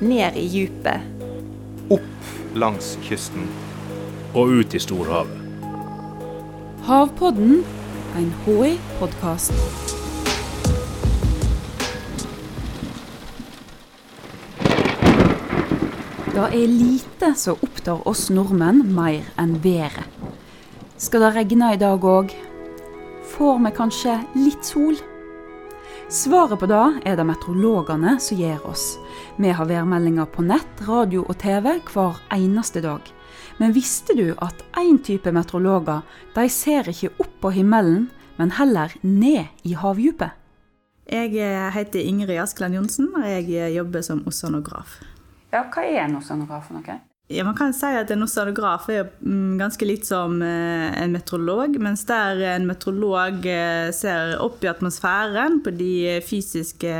ned i djupet. Opp langs kysten. Og ut i storhavet. Havpodden, en HI-podkast. Det er lite som opptar oss nordmenn mer enn været. Skal det regne i dag òg? Får vi kanskje litt sol? Svaret på det er det meteorologene som gir oss. Vi har værmeldinger på nett, radio og TV hver eneste dag. Men visste du at én type meteorologer de ser ikke opp på himmelen, men heller ned i havdypet? Jeg eh, heter Ingrid Askeland Johnsen, og jeg eh, jobber som oseanograf. Ja, hva er en oseanograf for noe? Ja, man kan si at En oceanograf er mm, ganske litt som eh, en meteorolog. Mens der en meteorolog ser opp i atmosfæren på de fysiske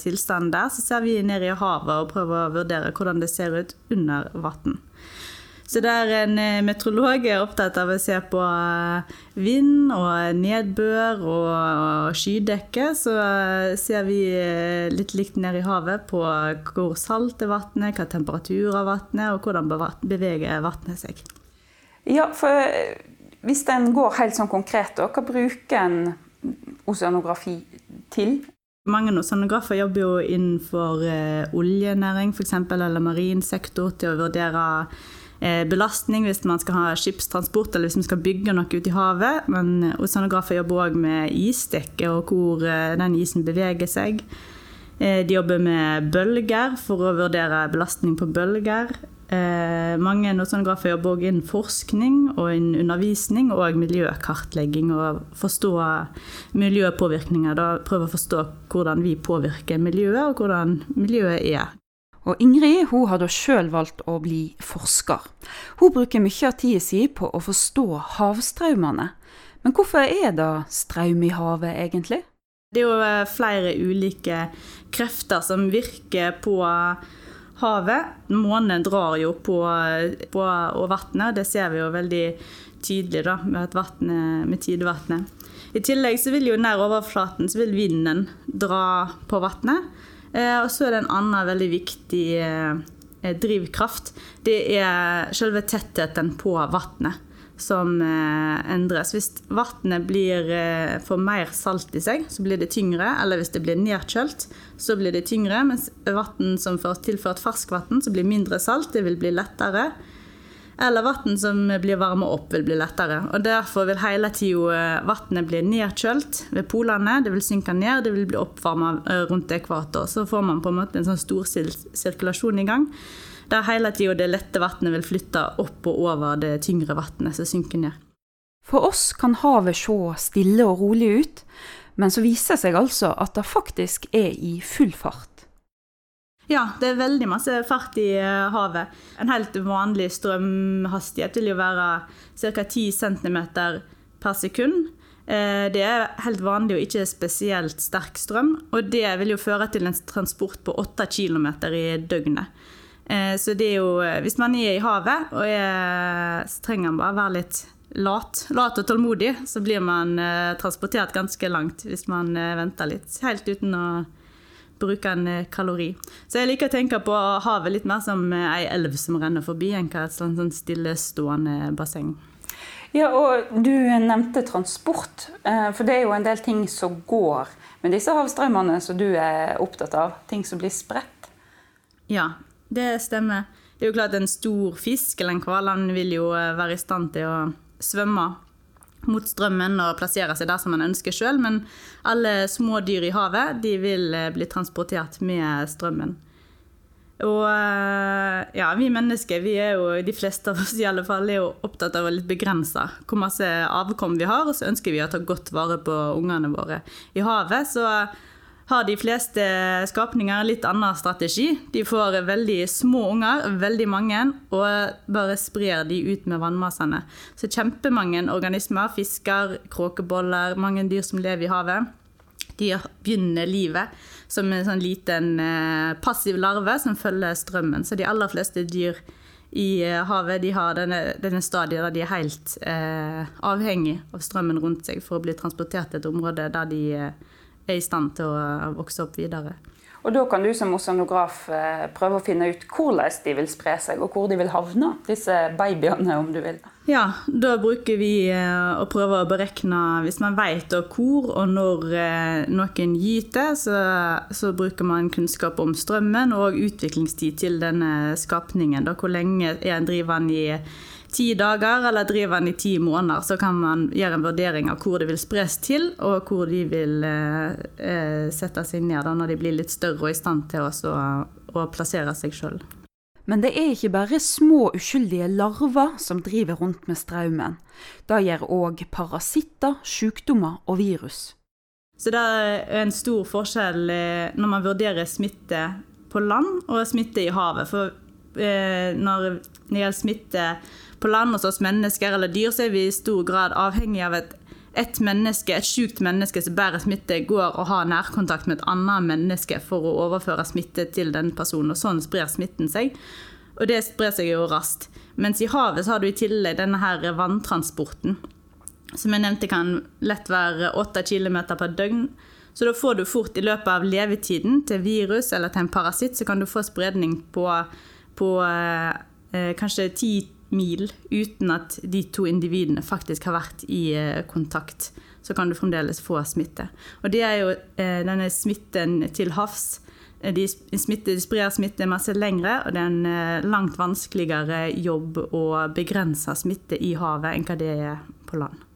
tilstandene så ser vi ned i havet og prøver å vurdere hvordan det ser ut under vann. Så der en eh, meteorolog er opptatt av å se på eh, vind og nedbør og skydekke, så eh, ser vi litt likt ned i havet på hvor salt er vannet, hva temperatur av vannet, og hvordan beveger vannet seg. Ja, for hvis en går helt sånn konkret, hva bruker en oseanografi til? Mange oseanografer jobber jo innenfor oljenæring f.eks., eller marin sektor, til å vurdere belastning hvis man skal ha skipstransport eller hvis man skal bygge noe ute i havet. Men oseanografer jobber òg med isdekke og hvor eh, den isen beveger seg. Eh, de jobber med bølger for å vurdere belastning på bølger. Mange oseanografer jobber òg innen forskning og innen undervisning og miljøkartlegging. Og forstå miljøpåvirkninger. Da prøve å forstå hvordan vi påvirker miljøet, og hvordan miljøet er. Og Ingrid hun har da sjøl valgt å bli forsker. Hun bruker mye av tida si på å forstå havstraumene. Men hvorfor er det strøm i havet, egentlig? Det er jo eh, flere ulike krefter som virker på havet. Månen drar jo på, på og vannet, det ser vi jo veldig tydelig da, med, vattnet, med tidevannet. I tillegg så vil jo nær overflaten så vil vinden dra på vannet. Eh, og så er det en annen veldig viktig eh, drivkraft. Det er selve tettheten på vannet som eh, endres. Hvis vannet får mer salt i seg, så blir det tyngre. Eller hvis det blir nedkjølt, så blir det tyngre. Mens vann som får tilført ferskvann, så blir mindre salt. Det vil bli lettere eller vann som blir varma opp, vil bli lettere. Og Derfor vil hele tida eh, vannet bli nedkjølt ved polene. Det vil synke ned, det vil bli oppvarma eh, rundt ekvator. Så får man på en måte en sånn stor sirkulasjon i gang. Der hele tida det lette vannet vil flytte opp og over det tyngre vannet som synker ned. For oss kan havet se stille og rolig ut, men så viser det seg altså at det faktisk er i full fart. Ja, det er veldig masse fart i eh, havet. En helt vanlig strømhastighet vil jo være ca. 10 cm per sekund. Eh, det er helt vanlig og ikke spesielt sterk strøm. Og det vil jo føre til en transport på 8 km i døgnet. Eh, så det er jo Hvis man er i havet, og er, så trenger man bare være litt lat, lat og tålmodig, så blir man transportert ganske langt hvis man venter litt. Helt uten å bruke en eh, kalori. Så jeg liker å tenke på havet litt mer som eh, ei elv som renner forbi, enn hva et sånn stillestående basseng. Ja, og Du nevnte transport, eh, for det er jo en del ting som går med disse havstrømmene som du er opptatt av. Ting som blir spredt. Ja, det stemmer. Det er jo klart En stor fisk eller en hval vil jo være i stand til å svømme mot strømmen og plassere seg der som man ønsker sjøl, men alle små dyr i havet de vil eh, bli transportert med strømmen. Og eh, ja, vi mennesker, vi er jo, de fleste av oss i alle fall, er jo opptatt av å litt begrense hvor masse avkom vi har, og så ønsker vi å ta godt vare på ungene våre i havet. Så har de fleste skapninger litt annen strategi. De får veldig små unger, veldig mange, og bare sprer de ut med vannmassene. Så kjempemange organismer, fisker, kråkeboller, mange dyr som lever i havet, de begynner livet som en sånn liten eh, passiv larve som følger strømmen. Så de aller fleste dyr i eh, havet de har denne, denne stadiet der de er helt eh, avhengig av strømmen rundt seg for å bli transportert til et område der de eh, er i stand til å vokse opp videre. Og da kan du som oseanograf eh, prøve å finne ut hvordan de vil spre seg, og hvor de vil havne, disse babyene, om du vil. Ja, da bruker vi eh, å prøve å berekne Hvis man vet hvor og når eh, noen gyter, så, så, bruker man kunnskap om strømmen og utviklingstid til denne skapningen. Da, hvor lenge er driver den i ti dager, eller driver den i ti måneder, så kan man gjøre en vurdering av hvor det vil spres til, og hvor de vil eh, eh sette seg ned da, når de blir litt større og i stand til å, å plassere seg sjøl. Men det er ikke bare små, uskyldige larver som driver rundt med straumen. Det gjør òg parasitter, sykdommer og virus. Så det er en stor forskjell eh, når man vurderer smitte på land og smitte i havet. For eh, når det gjelder smitte på land hos oss mennesker eller dyr, så er vi i stor grad avhengig av at et menneske, et sykt menneske som bærer smitte, går og har nærkontakt med et annet menneske for å overføre smitte til den personen. og Sånn sprer smitten seg. Og det sprer seg jo raskt. Mens i havet så har du i tillegg denne her vanntransporten. Som jeg nevnte kan lett være 8 km per døgn. Så da får du fort i løpet av levetiden til virus eller til en parasitt, så kan du få spredning på, på eh, kanskje 10 mil uten at de to individene faktisk har vært i eh, kontakt, så kan du fremdeles få smitte. Og det er jo eh, denne smitten til havs. Eh, de, smitte, de sprer smitte masse lengre, og det er en langt vanskeligere jobb å begrense smitte i havet enn hva det er på land.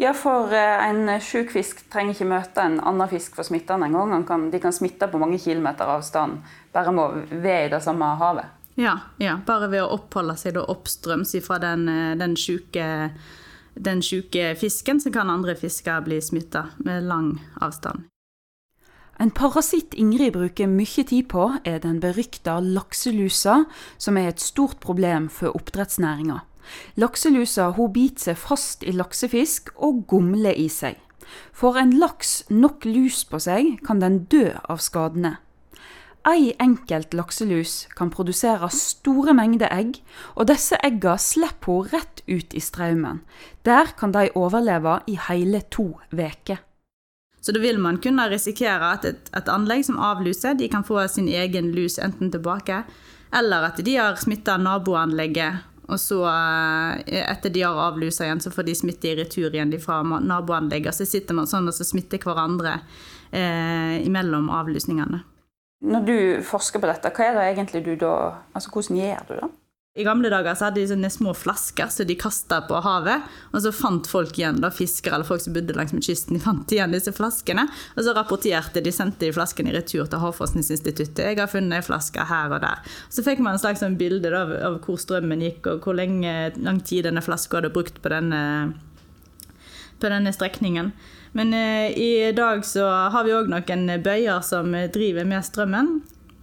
Ja, for en sjuk fisk trenger ikke møte en annen fisk for smittende engang. De kan smitte på mange kilometer avstand bare med å være i det samme havet. Ja, ja, bare ved å oppholde seg oppstrøms fra den, eh, den syke, den syke fisken, så kan andre fisker bli smitta med lang avstand. En parasitt Ingrid bruker mye tid på, er den berykta lakselusa, som er et stort problem for oppdrettsnæringa. Lakselusa biter seg fast i laksefisk og gomler i seg. Får en laks nok lus på seg, kan den dø av skadene. Ei enkelt lakselus kan produsere store mengder egg, og disse eggene slipper hun rett ut i strømmen. Der kan de overleve i hele to uker. Så da vil man kunne risikere at et, et, anlegg som avluser, de kan få sin egen lus enten tilbake, eller at de har smitta naboanlegget, og så eh, etter de har avlusa igjen, så får de smitte i retur igjen fra naboanlegget. Så sitter man sånn og så smitter hverandre eh, imellom avlusningene. Når du forsker på dette, hva er det egentlig du da Altså hvordan gjør du det? I gamle dager så hadde de sånne små flasker som de kasta på havet. Og så fant folk igjen, da, fiskere eller folk som bodde langs med kysten, de fant igjen disse flaskene. Og så rapporterte de, sendte de flaskene i retur til Havforskningsinstituttet. 'Jeg har funnet ei flaske her og der.' Så fikk man en slags sånn bilde da, av hvor strømmen gikk, og hvor lenge, lang tid denne flaska hadde brukt på denne, på denne strekningen. Men eh, i dag så har vi òg noen bøyer som driver med strømmen.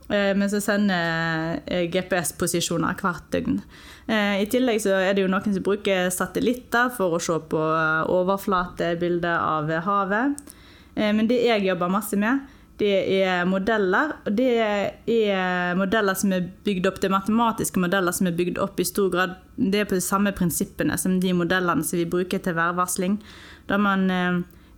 Eh, men som sender eh, GPS-posisjoner hvert døgn. I tillegg så er det jo noen som bruker satellitter for å se på overflatebilder av havet. Men det jeg jobber masse med, det er modeller. Og det er modeller som er bygd opp, det er matematiske modeller som er bygd opp i stor grad Det er på de samme prinsippene som de modellene som vi bruker til værvarsling. Da man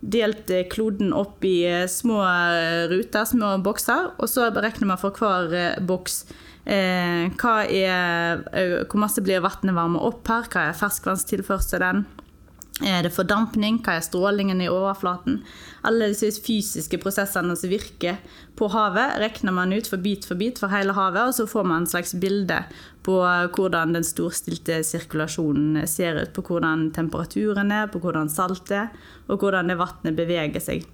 delt eh, kloden opp i eh, små eh, ruter, små bokser, og så beregner man for hver boks eh, er, hvor masse blir vannet varmet opp her, hva er ferskvannstilførselen, er det fordampning? Hva er strålingen i overflaten? Alle disse fysiske prosessene som virker på havet, regner man ut for bit for bit for hele havet, og så får man en slags bilde på hvordan den storstilte sirkulasjonen ser ut. På hvordan temperaturen er, på hvordan saltet er, og hvordan det vannet beveger seg.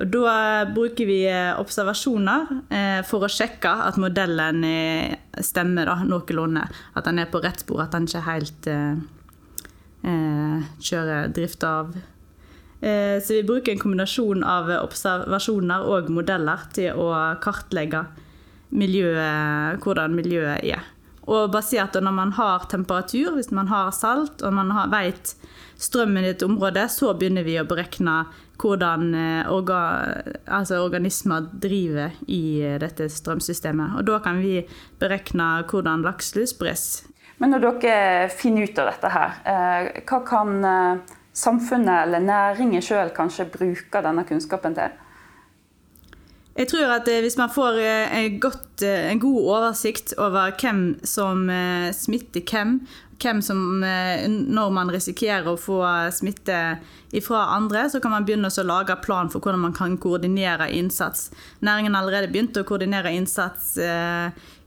Og Da bruker vi observasjoner eh, for å sjekke at modellen eh, stemmer da, noenlunde. At den er på rett spor, at den ikke er helt eh, eh, kjøre drift av. Eh, så vi bruker en kombinasjon av observasjoner og modeller til å kartlegge miljøet, hvordan miljøet er. Og basert når man har temperatur, hvis man har salt og man vet strømmen i et område, så begynner vi å berekne hvordan eh, orga, altså organismer driver i dette strømsystemet. Og da kan vi berekne hvordan lakselus spres men når dere finner ut av dette her, eh, hva kan eh, samfunnet eller næringen sjøl kanskje bruke denne kunnskapen til? Jeg tror at hvis man får en, godt, en god oversikt over hvem som smitter hvem, hvem som, når man risikerer å få smitte fra andre, så kan man begynne å lage plan for hvordan man kan koordinere innsats. Næringen har allerede begynt å koordinere innsats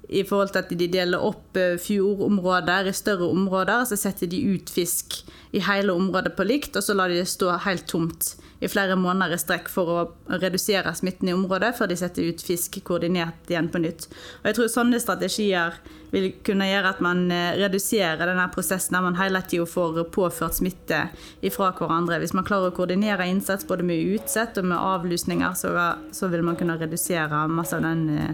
i forhold til at de deler opp fjordområder i større områder. Så setter de ut fisk i hele området på likt, og så lar de det stå helt tomt i flere måneder i strekk for å redusere smitten i området, før de setter ut fisk koordinert igjen på nytt. Og jeg tror sånne strategier vil kunne gjøre at man eh, reduserer denne prosessen der man hele tida får påført smitte ifra hverandre. Hvis man klarer å koordinere innsats både med utsett og med avlusninger, så, så vil man kunne redusere masse av den eh,